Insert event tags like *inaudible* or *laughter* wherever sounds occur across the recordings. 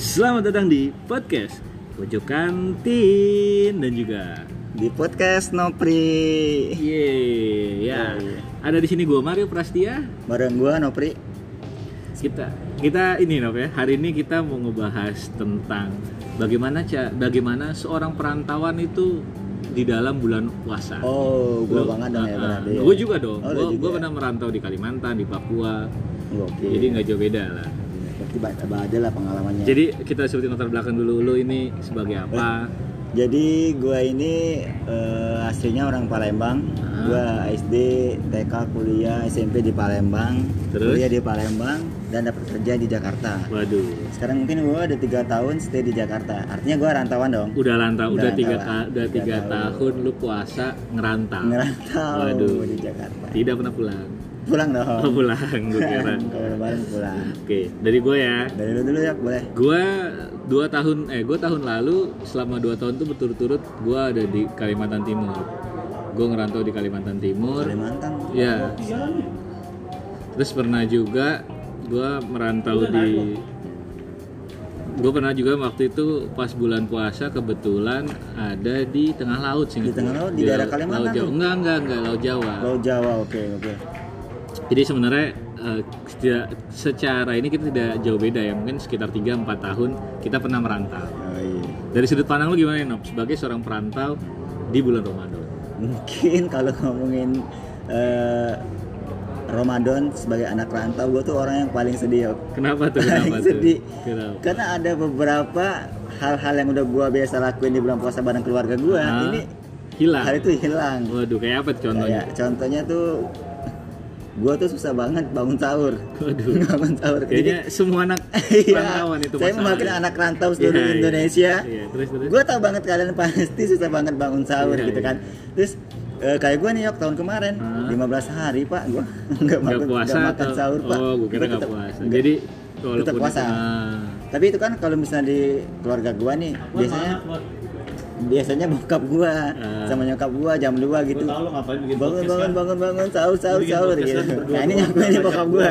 Selamat datang di podcast Pojok Kantin dan juga di podcast Nopri Yeay, ya. Ada di sini gua Mario Prastia. bareng gua Nopri Kita kita ini Nop ya. Hari ini kita mau ngebahas tentang bagaimana ca bagaimana seorang perantauan itu di dalam bulan puasa. oh gua banget dong ya berarti ya. Gue juga dong. Oh, gue juga. pernah merantau di Kalimantan, di Papua. oke Jadi nggak jauh beda lah. berarti ada lah pengalamannya Jadi kita sebutin latar belakang dulu lu ini sebagai apa? jadi gua ini eh, aslinya orang Palembang Ah. gua SD TK kuliah SMP di Palembang Terus? kuliah di Palembang dan dapat kerja di Jakarta Waduh. sekarang mungkin gua ada tiga tahun stay di Jakarta artinya gua rantauan dong Udah lantau, udah, Udah tiga, ta- udah Tiga tahun. tahun lu puasa ngerantau. ngerantau Waduh. di Jakarta Tidak pernah pulang. pulang dong Oh, pulang, gue kira. *laughs* kalau lebaran pulang Oke, dari gue ya. dari lu dulu ya boleh Gue dua tahun, eh gue tahun lalu selama dua tahun tuh berturut-turut gue ada di Kalimantan Timur. Gue ngerantau di Kalimantan Timur. Kalimantan Ya. Terus pernah juga gue merantau di gue pernah juga waktu itu pas bulan puasa kebetulan ada di tengah laut sih Di tengah laut, di daerah Kalimantan laut Jawa. enggak enggak enggak. Laut Jawa. Laut Jawa oke oke. Jadi sebenarnya tidak secara ini kita tidak jauh beda ya. Mungkin sekitar 3-4 tahun kita pernah merantau. Oh, iya. dari sudut pandang lu gimana Nob? Sebagai seorang perantau di bulan Ramadan. Mungkin kalau ngomongin eh, Ramadan sebagai anak rantau gue tuh orang yang paling sedih kenapa tuh? *laughs* Paling kenapa tuh? sedih. Kenapa? Karena ada beberapa hal-hal yang udah gue biasa lakuin di bulan puasa bareng keluarga gue Ah, ini hilang? hal itu hilang. Waduh kayak apa contohnya? Kayak contohnya tuh gue tuh susah banget bangun sahur. Waduh. *laughs* Bangun sahur. Kayaknya semua anak *laughs* Iya, perantauan itu saya mewakili anak rantau seluruh Iya, iya. Indonesia. iya terus terus. Gue tau banget kalian pasti susah banget bangun sahur Iya, gitu iya. kan. Terus eh, kayak gue nih yok tahun kemarin Ah. 15 hari pak gue *laughs* nggak makan puasa nggak makan atau- sahur pak. oh gue kira nggak puasa nggak- jadi tetap puasa. Ah. Tapi itu kan kalau misalnya di keluarga gue nih biasanya biasanya bokap gue Ah. sama nyokap gue jam 2 gitu. Gue tau lo ngapain bikin Bangun podcast bangun kan? bangun bangun sahur sahur sahur podcast gitu. Nah ini ini ngajak bokap gua.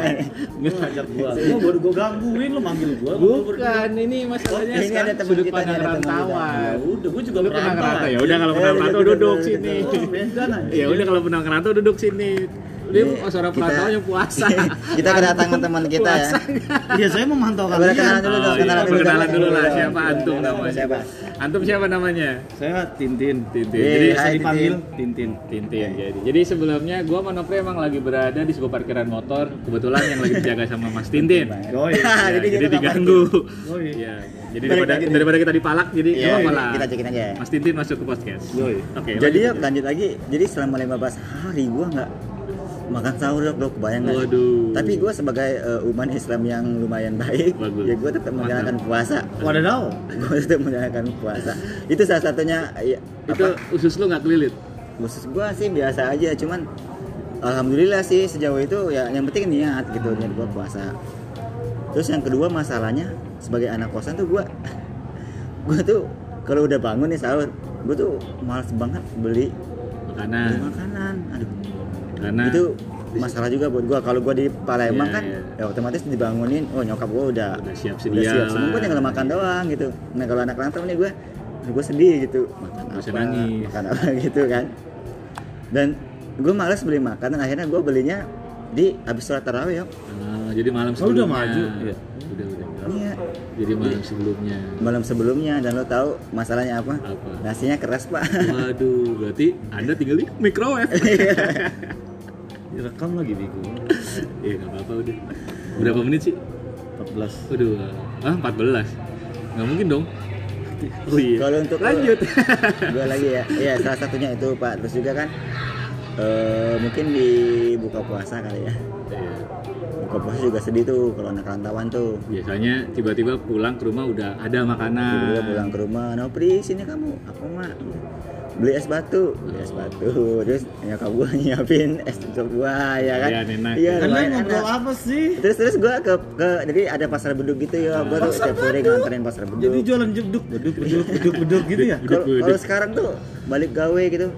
Lu ngajak gua. Gua baru gua gangguin lo manggil gua. bukan ini masalahnya Ini ada teman kita nih, kita. rantauan Ya udah gua juga lu pernah ngerantau ya udah kalau pernah duduk, ngerantau duduk, sini nah. ya udah kalau pernah ngerantau duduk sini dia Ini seorang kita- perantau yang puasa *laughs* kita kedatangan teman kita ya. Iya saya memantau kalian. kenalan dulu dong, Oh, iya, kenalan dulu. perkenalan dulu lah siapa antum Kenalan namanya Siapa? antum siapa namanya Saya Tintin. Tintin jadi Hai, dipanggil Tintin. Tintin. Tintin jadi jadi sebelumnya gua sama Nopri emang lagi berada di sebuah parkiran motor kebetulan yang lagi dijaga sama Mas Tintin *laughs* Jadi jadi kita diganggu. Iya, jadi daripada daripada kita dipalak jadi Iya, nggak apa-apa lah. kita cekin aja. Mas Tintin masuk ke podcast. Oke. Jadi ya lanjut. lanjut lagi. Jadi selama 15 hari gua nggak makan sahur lo kebayang? Waduh. Tapi gua sebagai uh, umat Islam yang lumayan baik, Bagus. ya gua tetap menjalankan puasa. Wadaw. *laughs* Gua tetap menjalankan puasa. Itu salah satunya ya, itu apa? usus lu nggak kelilit. Khusus gua sih biasa aja, cuman alhamdulillah sih sejauh itu ya yang penting niat gitu niat gua puasa. Terus yang kedua masalahnya sebagai anak kosan tuh gua *laughs* gua tuh kalau udah bangun nih sahur, gua tuh males banget beli Makanan. beli makanan. Karena itu masalah juga buat gua. Kalau gua di Palembang Iya, kan iya. ya otomatis dibangunin, oh nyokap gua udah Udah siap udah sedia siap semua tinggal makan doang gitu. Nah, kalau anak rantau nih gua gua sedih gitu. Makan Bisa apa? nangis. Makan apa *laughs* gitu kan. Dan gua males beli makanan akhirnya gua belinya di habis sholat tarawih yuk. Ah, jadi malam Oh, udah sebelumnya. maju? Iya. Udah udah. Iya. Jadi malam sebelumnya. Malam sebelumnya dan lo tahu masalahnya apa? Apa? Nasinya keras, Pak. Waduh, berarti Anda tinggal di microwave. *laughs* Direkam lagi Biku. *laughs* Iya, nggak apa-apa udah. Berapa menit sih? 14. Waduh, ah 14. Nggak mungkin dong. Oh iya. Kalau untuk lanjut. *laughs* Dua lagi ya. Iya, salah satunya itu, Pak. Terus juga kan eh mungkin di buka puasa kali ya. Iya. Buka puasa juga sedih tuh kalau anak rantauan tuh. Biasanya tiba-tiba pulang ke rumah udah ada makanan. Tiba-tiba pulang ke rumah, Nopri sini kamu, apa mak? Beli es batu, beli es batu. Terus nyokap gua *laughs* nyiapin es gua ya kan. Iya, enak. Iya, Kalian lumayan ngobrol enak. apa sih? Terus terus gua ke ke jadi ada pasar beduk gitu ya. Gua tuh setiap sore nganterin pasar beduk. Jadi jualan jeduk, beduk, beduk, beduk, beduk gitu ya? Kalau sekarang tuh balik gawe gitu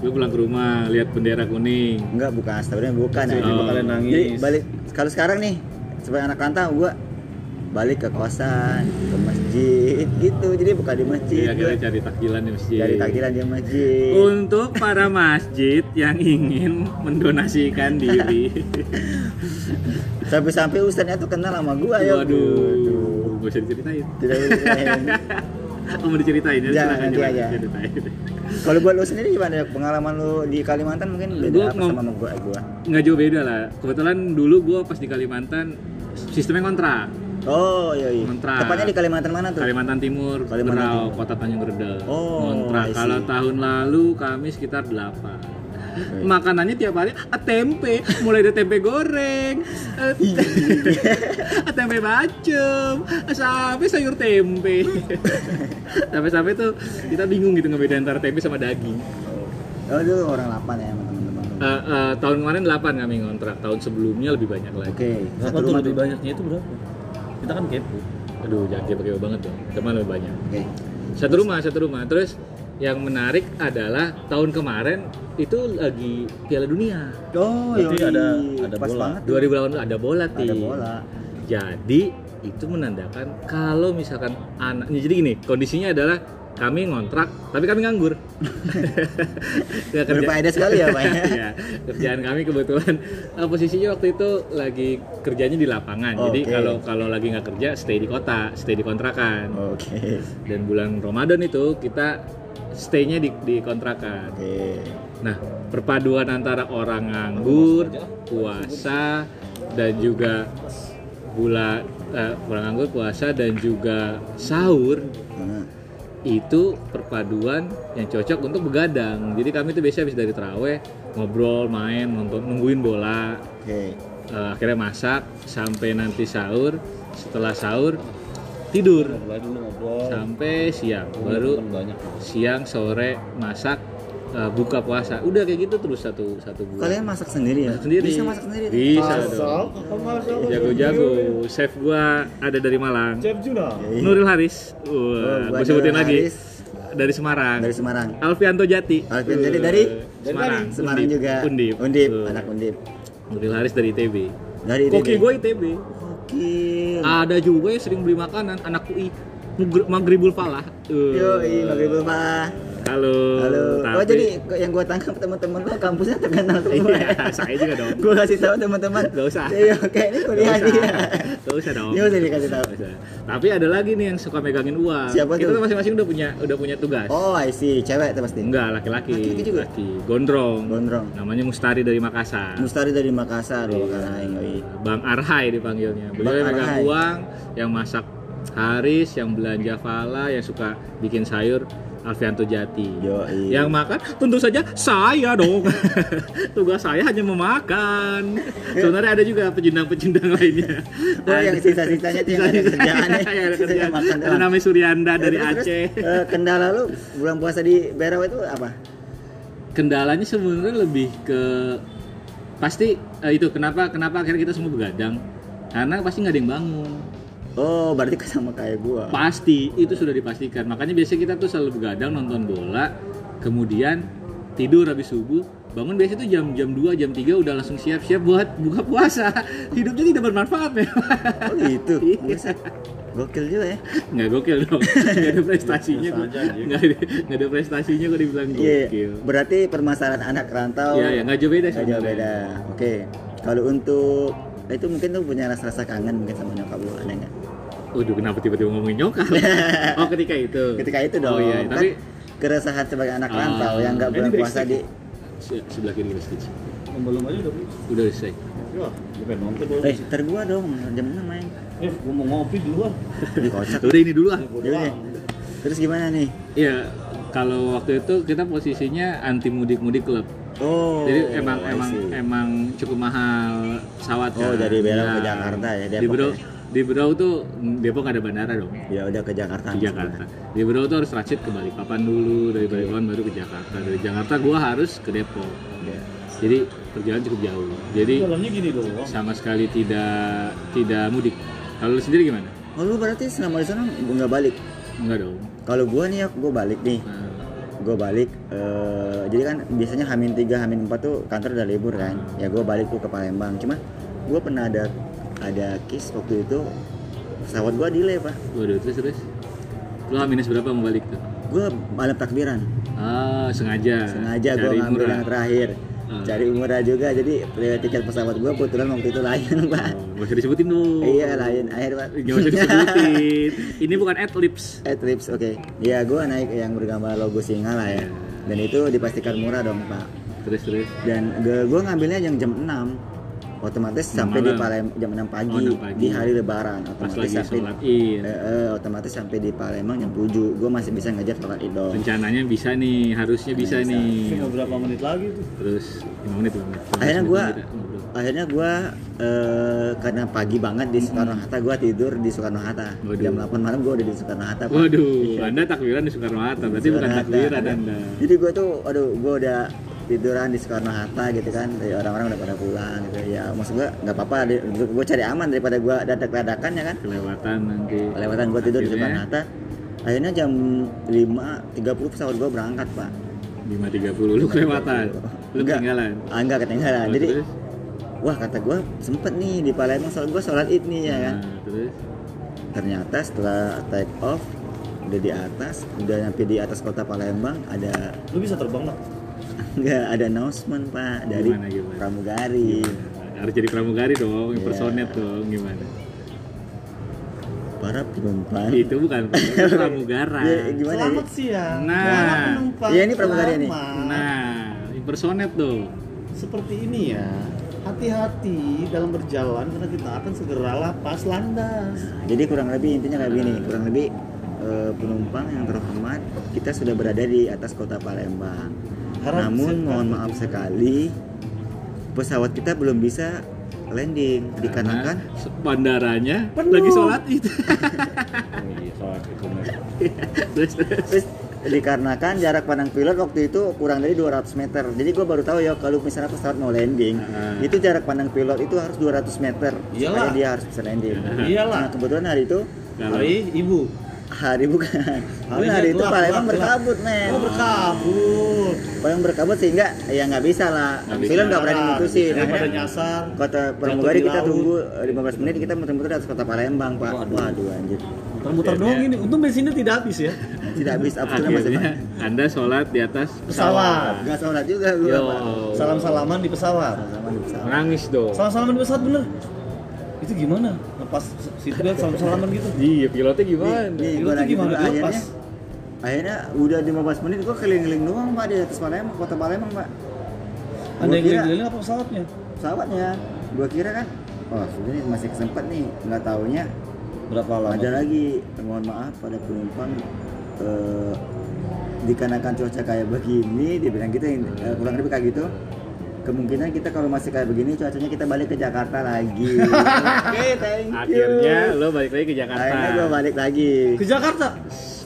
Gue pulang ke rumah, lihat bendera kuning. Enggak bukan astagfirullah bukan ya. Jadi Oh. bakalan nangis. Jadi balik kalau sekarang nih sebagai anak rantau gua balik ke kosan, ke masjid gitu. Jadi bukan di masjid. Iya, akhirnya gua cari takjilan di masjid. cari takdiran di masjid. Untuk para masjid yang ingin mendonasikan diri. *laughs* Sampai-sampai ustaznya tuh kenal sama gua ya. Waduh, gak usah diceritain. Tidak *laughs* mau diceritain ya? Jangan, nanti aja. Kalau buat lu sendiri gimana pengalaman lu di Kalimantan mungkin beda Gua apa sama gua gua. Nggak jauh beda lah. Kebetulan dulu gue pas di Kalimantan sistemnya kontrak. Oh iya iya. Kontrak. Tepatnya di Kalimantan mana tuh? Kalimantan Timur, Kalimantan Berau, Timur. Kota Tanjung Redel. Oh, Kontrak. Kalau tahun lalu kami sekitar 8. Makanannya tiap hari ah, tempe, mulai dari tempe goreng, eh, ah, *laughs* tempe bacem, ah, sampai sayur tempe. *laughs* Sampai-sampai tuh kita bingung gitu ngebedain antara tempe sama daging. Oh itu orang 8 ya teman-teman. Eh, eh, tahun kemarin 8 kami ngontrak, tahun sebelumnya lebih banyak lagi. Oke. Berapa Satu tuh lebih banyaknya itu berapa? Kita kan kepo. Aduh, jangan kepo banget dong. Teman lebih banyak. Oke. Satu rumah, satu rumah. Terus yang menarik adalah tahun kemarin itu lagi Piala Dunia. Oh, yoi. ada- ada Pas bola. banget. 2018 ada bola Ti. Ada bola. Jadi itu menandakan kalau misalkan anaknya jadi gini, kondisinya adalah kami ngontrak tapi kami nganggur. *laughs* Nggak kerja- Berfaedah sekali ya, Pak. *laughs* Iya, kerjaan kami kebetulan eh, posisinya waktu itu lagi kerjanya di lapangan. Jadi Oke. kalau kalau lagi nggak kerja stay di kota, stay di kontrakan. Oke. Dan bulan Ramadan itu kita stay-nya di, di kontrakan. Oke. Nah, perpaduan antara orang nganggur, puasa, dan juga bulan eh, orang nganggur, puasa, dan juga sahur Nah, itu perpaduan yang cocok untuk begadang. Jadi kami itu biasanya habis dari terawih ngobrol, main, nonton, nungguin bola, Oke. Eh, akhirnya masak sampai nanti sahur. Setelah sahur tidur Ngobrol dulu ngobrol. sampai siang. Baru Temen banyak. siang sore masak eh, buka puasa udah kayak gitu terus satu satu bulan Kalian masak sendiri ya? Masak sendiri Bisa masak sendiri? bisa Asal, dong jago-jago chef gua ada dari Malang Chef Juna. Iya. Nuril Haris wah gua gua sebutin lagi Haris. dari Semarang Dari Semarang. Alfianto Jati Alfian jadi Eh, dari Semarang Semarang Undip. juga. Undip Undip, anak Undip. Nuril Haris dari ITB Dari koki ITB. gue ITB Gokil. ada juga yang sering beli makanan anak UI Maghribul Falah Yoi, maghrib Pak. Halo Halo. Oh Tapi- jadi yang gua tangkap teman-teman lo kampusnya terkenal *laughs* semua. iya saya juga dong Gua kasih tahu teman-teman. Gak usah. Iya, oke ini kuliah Gak dia. Gak usah dong. Ini usah dikasih tahu. Gak. Tapi ada lagi nih yang suka megangin uang. Siapa Kita tuh? tuh masing-masing udah punya udah punya tugas. Oh, I see. Cewek itu pasti. Enggak, laki-laki. Laki-laki juga? Laki. Gondrong. Gondrong. Namanya Mustari dari Makassar. Mustari dari Makassar kan yoi. Bang Arhai dipanggilnya. Beliau yang megang uang, yang masak Haris, yang belanja Fala, yang suka bikin sayur Alfianto Jati. Yoi. Yang makan tentu saja saya dong. *laughs* Tugas saya hanya memakan. Sebenarnya ada juga pecundang-pecundang *laughs* lainnya. Oh, yang sisa-sisanya tuh yang ada kerjaannya. *laughs* Yang ada kerjaan. Ada doang. namanya Suryanda dari Terus, terus, Aceh. eh, kendala lu bulan puasa di Berau itu apa? Kendalanya sebenarnya lebih ke pasti eh, itu kenapa kenapa akhirnya kita semua begadang karena pasti nggak ada yang bangun Oh, berarti *laughs* sama kayak gua. pasti itu sudah dipastikan makanya biasanya kita tuh selalu begadang nonton bola kemudian tidur habis subuh bangun biasanya tuh jam jam 2 jam 3 udah langsung siap-siap buat *laughs* buka puasa hidupnya tidak bermanfaat ya Oh, gitu. *laughs* Iya. Buset. Gokil juga ya. nggak gokil dong nggak ada prestasinya Biasa anjing. nggak ada, nggak ada prestasinya kok dibilang Iya. gokil Berarti permasalahan anak rantau. Iya, ya, nggak jauh beda Nggak jauh beda. Oke. Kalau untuk itu mungkin tuh punya rasa-rasa kangen mungkin sama nyokap lu ada nggak? Waduh, kenapa tiba-tiba ngomongin nyokap? *laughs* oh, ketika itu. Ketika itu dong. Oh iya, kan tapi keresahan sebagai anak Ah, rantau yang nggak bulan puasa di Se- sebelah kiri backstage. Belum aja udah. Udah selesai. Ya, dulu. Eh, ntar gua dong jam 6 main. Eh, gua mau ngopi duluan. Di kocak. Udah ini dulu ah. Yaudah deh. Terus gimana nih? Iya, kalau waktu itu kita posisinya anti mudik-mudik klub. Oh. Jadi emang emang emang cukup mahal pesawat Oh, kan. dari Berau Iya. ke Jakarta ya, Di Depok Berau, ya? Di Berau tuh Depok ada bandara dong. Ya udah ke Jakarta. Di Jakarta. Di Berau tuh harus transit ke Balikpapan dulu, dari Balikpapan baru ke Jakarta. Dari Jakarta gua harus ke Depok. Iya. Jadi perjalanan cukup jauh. Jadi Jalannya gini doang. sama sekali tidak tidak mudik. Kalau lu sendiri gimana? Oh, lu berarti selama di sana nggak balik? Enggak dong. Kalau gua nih ya, gua balik nih. Nah, gue balik eh, jadi kan biasanya Hamin 3 Hamin 4 tuh kantor udah libur kan ya gue balik tuh ke Palembang cuma gue pernah ada ada case waktu itu pesawat gue delay pak Waduh, terus terus. Lu minus berapa mau balik tuh? gue malam takbiran Ah, sengaja. sengaja Cari ngambil murah. yang terakhir Ah. cari murah juga jadi tiket pesawat gue kebetulan waktu itu lain *laughs* pak Oh, gak usah disebutin dong. iya lain akhir pak Gak usah disebutin. *laughs* Ini bukan adlibs. Trips oke. Ya gue naik yang bergambar logo singa lah ya. Dan itu dipastikan murah dong pak. Terus terus. Dan gue ngambilnya yang jam 6 otomatis sampai di malam. Palembang jam 6 pagi, Oh, 6 pagi. di hari lebaran Pas otomatis lagi sampai id. eh, eh, otomatis sampai di Palembang jam 7 gue masih bisa ngejar sholat id dong Rencananya bisa nih, harusnya bisa, Bisa. nih. Tinggal berapa menit lagi tuh? Terus 5 menit banget. akhirnya gue akhirnya gue eh, karena pagi banget di Soekarno Hatta gue tidur di Soekarno Hatta Waduh. jam 8 malam gue udah di Soekarno Hatta Pak. Waduh, Iya. Anda takbiran di Soekarno Hatta, berarti bukan Soekarno Hatta. takbiran Anda. Jadi gue tuh, aduh, gue udah tiduran di Soekarno Hatta gitu kan, orang-orang udah pada pulang gitu. Ya maksud gue nggak apa-apa, gue cari aman daripada gue dadak-dadakan ya kan. Kelewatan nanti. Lewatan gue tidur di Akhirnya, Soekarno Hatta. Akhirnya jam 5.30 pesawat gue berangkat pak. 5.30 lu kelewatan. Lu Enggak. ketinggalan. Ah, enggak ketinggalan. Oh, Jadi, terus? wah kata gue sempet nih di Palembang soal gue sholat id nih ya kan. Nah, terus Ternyata setelah take off udah di atas, udah nyampe di atas kota Palembang ada Lu bisa terbang lah. Enggak, ada announcement pak dari Gimana, gimana? pramugari. harus jadi pramugari dong, Iya. impersonate dong, gimana? Para penumpang. Itu bukan *laughs* pramugara. Ya, gimana Selamat ya? siang. Nah. Selamat penumpang. Iya, ini pramugari nih. Selamat. Nah, impersonate dong. Seperti ini ya. Hati-hati dalam berjalan karena kita akan segera lapas landas. Jadi kurang lebih intinya kayak gini, kurang lebih eh, penumpang yang terhormat, kita sudah berada di atas kota Palembang. Harap Namun mohon maaf sekali, pesawat kita belum bisa landing dikarenakan Karena bandaranya Penuh. lagi sholat itu. *laughs* Oh iya, terus, terus. dikarenakan jarak pandang pilot waktu itu kurang dari 200 meter. Jadi gua baru tahu ya kalau misalnya pesawat mau landing, Ah. itu jarak pandang pilot itu harus 200 meter supaya Iyalah. dia harus bisa landing. Iyalah. Nah, kebetulan hari itu Kalau Hari ibu. Hari bukan. Hari hari itu gelap, Palembang gelap, berkabut, men. Oh berkabut. Palembang berkabut sehingga ya nggak bisa lah. Nggak. Film nggak berani mutusin. Daripada nyasar. Kota Pramugari kita tunggu eh, 15 menit kita muter-muter di atas kota Palembang, Pak. Waduh. Waduh, anjir. Muter-muter doang ini. Untung bensinnya tidak habis ya. *laughs* Tidak habis absolutnya masih Anda sholat di atas Pesawat. Gak sholat juga gua, Yo. Pak. Salam-salaman di pesawat. Sama di pesawat. Menangis dong. Salam-salaman di pesawat bener. Itu gimana? Lepas seatbelt salam-salaman gitu. Iya, pilotnya gimana? Gua lagi gimana? Dilepas? akhirnya akhirnya udah 15 menit gua keliling-keliling doang Pak di atas Palembang, kota Palembang, Pak. Ada Gua yang kira keliling apa pesawatnya? pesawatnya. Gua kira kan Oh, sudah nih masih kesempet nih. Nggak taunya Berapa lama? ada lagi mohon maaf pada penumpang eh, dikarenakan cuaca kayak begini dibilang gitu eh, kurang lebih kayak gitu kemungkinan kita kalau masih kayak begini cuacanya kita balik ke Jakarta lagi *laughs* oke thank you Akhirnya lo balik lagi ke Jakarta. akhirnya gue balik lagi Ke Jakarta.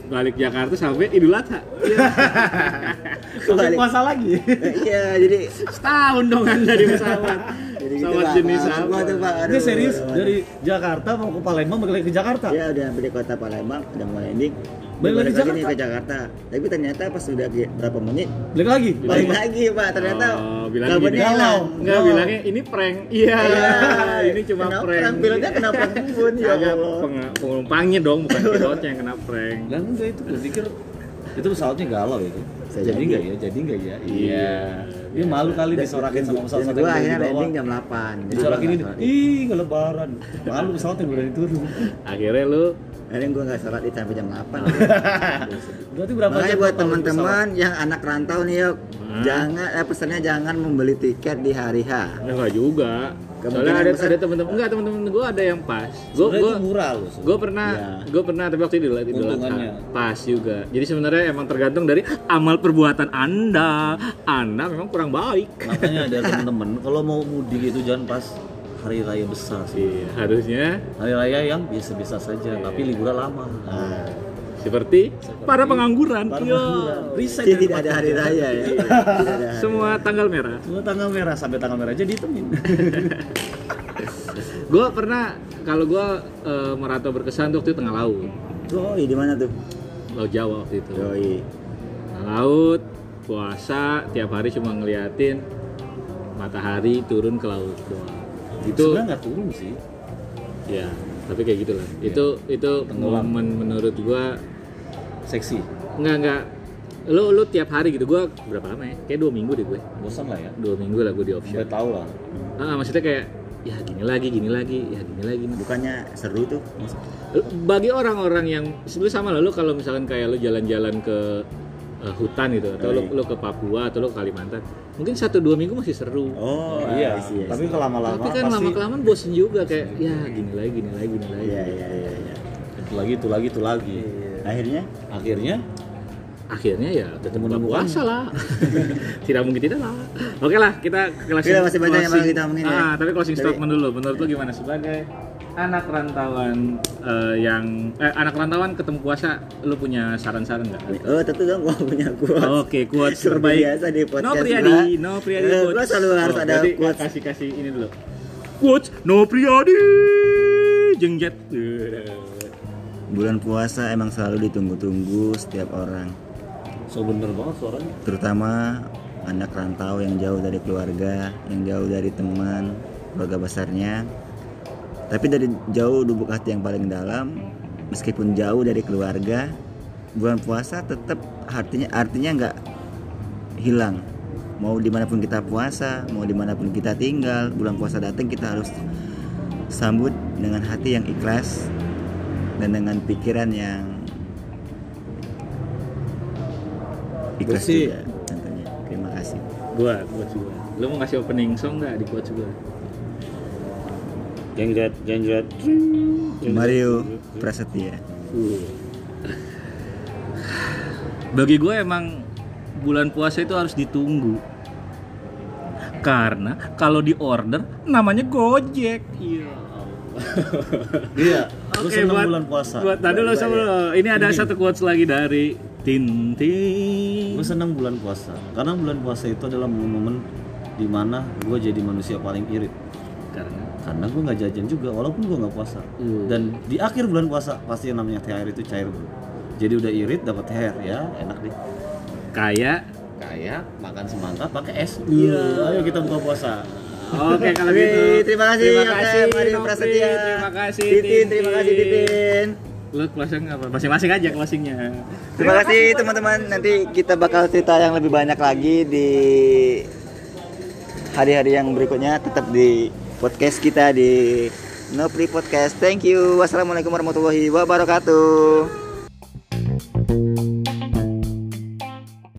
Balik Jakarta sampai Idul Adha. Gua *laughs* Sampai balik puasa lagi. Eh, iya jadi Setahun dong Anda di pesawat. jadi gitu Pak. jenis apa? tuh, Pak. Aduh, serius dari Jakarta mau ke Palembang balik lagi ke Jakarta. ya udah sampai di kota Palembang udah mau landing Balik lagi lagi nih ke Jakarta tapi ternyata pas sudah berapa menit Balik lagi. balik lagi pak ternyata Oh, bilang kabarnya gini. hilang Enggak Oh. bilangnya ini prank. Iya, ini cuma Kenapa prank. prank? Pilotnya kena prank *laughs* pun, ya Agak Allah. peng- penumpangnya dong, bukan *laughs* pilotnya yang kena prank. Dan enggak itu gue pikir itu pesawatnya galau itu. Saya jadi jadi. enggak ya? Jadi enggak ya? Iya. Dia malu kali disorakin sama pesawat dan gua akhirnya landing jam 8 Jadi Disorakin ini. nggak sholat. Ih, ke lebaran. Malu pesawatnya berani turun. Akhirnya lu akhirnya gue nggak sholat itu sampai jam 8 *laughs* Berarti berapa makanya jam buat teman-teman yang anak rantau nih yuk Hmm. jangan eh, pesannya jangan membeli tiket di hari H ya enggak juga. Kemungkinan Soalnya ada besar- ada teman-teman enggak teman-teman gue ada yang pas. Gue gue itu murah loh. gue pernah Iya. gue pernah tapi waktu itu di Idul Adha. Untungannya. pas juga. Jadi sebenarnya emang tergantung dari amal perbuatan anda. Anda memang kurang baik. Makanya ada *laughs* temen-temen kalau mau mudik itu jangan pas hari raya besar sih. Iya, harusnya Hari raya yang biasa-biasa saja, Iya. tapi liburan lama. Nah, seperti para pengangguran. Para Iya. pengangguran. Resign jadi dari tidak ada hari raya ya Semua tanggal merah. Semua tanggal merah sampai tanggal merah aja ditemin. *laughs* Gue pernah kalau gue eh, merantau berkesan tuh waktu itu tengah laut, Yoi, di mana tuh? laut Jawa waktu itu. Yoi. laut puasa tiap hari cuma ngeliatin matahari turun ke laut doang. Itu sebenarnya nggak turun sih. Ya tapi kayak gitulah. Itu itu Tenggelam. momen menurut gua seksi. Nggak nggak. Lu lu tiap hari gitu. Gua berapa lama ya? Kayak dua minggu deh gue. Bosan lah ya. Dua minggu lah gue di udah offshore tahu lah. Ah maksudnya kayak ya gini lagi gini lagi ya gini lagi. Bukannya seru tuh? Bagi orang-orang yang sebenarnya sama lah. Lu kalau misalkan kayak lu jalan-jalan ke eh, hutan gitu atau lu, Baik. lu ke Papua atau lu ke Kalimantan mungkin satu dua minggu masih seru. Oh iya. I see, I see. tapi kalau lama-lama tapi kan pasti lama kelamaan bosen juga kayak ya gini lagi gini lagi gini lagi. iya iya iya. Iya itu lagi itu lagi itu lagi. Akhirnya? Akhirnya akhirnya ya tetap buka puasa lah *laughs* tidak mungkin tidak lah oke lah kita closing Oke lah, masih banyak yang closing- kita omongin ya. ah tapi closing Dari- statement dulu menurut lu gimana sebagai anak rantauan eh, yang eh, anak rantauan ketemu puasa lu punya saran-saran nggak oh tentu dong gua punya quotes Oke, quotes Seperti terbaik. biasa di podcast No gua. Priyadi, no Eh, quotes. gua selalu harus ada berarti quotes. Kasih kasih ini dulu. Quotes No Priyadi jengjet. bulan puasa emang selalu ditunggu-tunggu setiap orang so bener banget suaranya terutama anak rantau yang jauh dari keluarga, yang jauh dari teman, keluarga besarnya. Tapi dari jauh lubuk hati yang paling dalam, meskipun jauh dari keluarga, bulan puasa tetap artinya artinya nggak hilang. Mau di mana pun kita puasa, mau di mana pun kita tinggal, bulan puasa datang kita harus sambut dengan hati yang ikhlas dan dengan pikiran yang ikhlas Bersih. juga tentunya. Terima kasih. Gua, gua. Lu mau ngasih opening song nggak di quotes gua? jengjet jengjet Mario Prasetya. Uh. *sighs* Bagi gue emang bulan puasa itu harus ditunggu. Karena kalau di order namanya Gojek. Iya. iya lu Oke, seneng buat, bulan puasa Buat tadi lo sebelum ini ada satu quotes lagi dari Tintin. gue seneng bulan puasa. Karena bulan puasa itu adalah momen-momen di mana gue jadi manusia paling irit. Karena? Karena gue nggak jajan juga walaupun gue nggak puasa. Hmm. dan di akhir bulan puasa pasti yang namanya THR itu cair bro. Jadi udah irit dapat THR ya. Enak deh. Kayak kayak makan semangka pakai es. Iya. Ayo kita buka puasa. Oke kalau Oke, gitu. terima kasih, Terima Oke, kasih Nopri, Prasetya. Terima kasih Titin, terima kasih Titin. Lu closing apa? Masing-masing aja closingnya. Terima kasih teman-teman. Nanti kita bakal cerita yang lebih banyak lagi di hari-hari yang berikutnya. Tetap di podcast kita di Nopri Podcast. Thank you. Wassalamualaikum warahmatullahi wabarakatuh.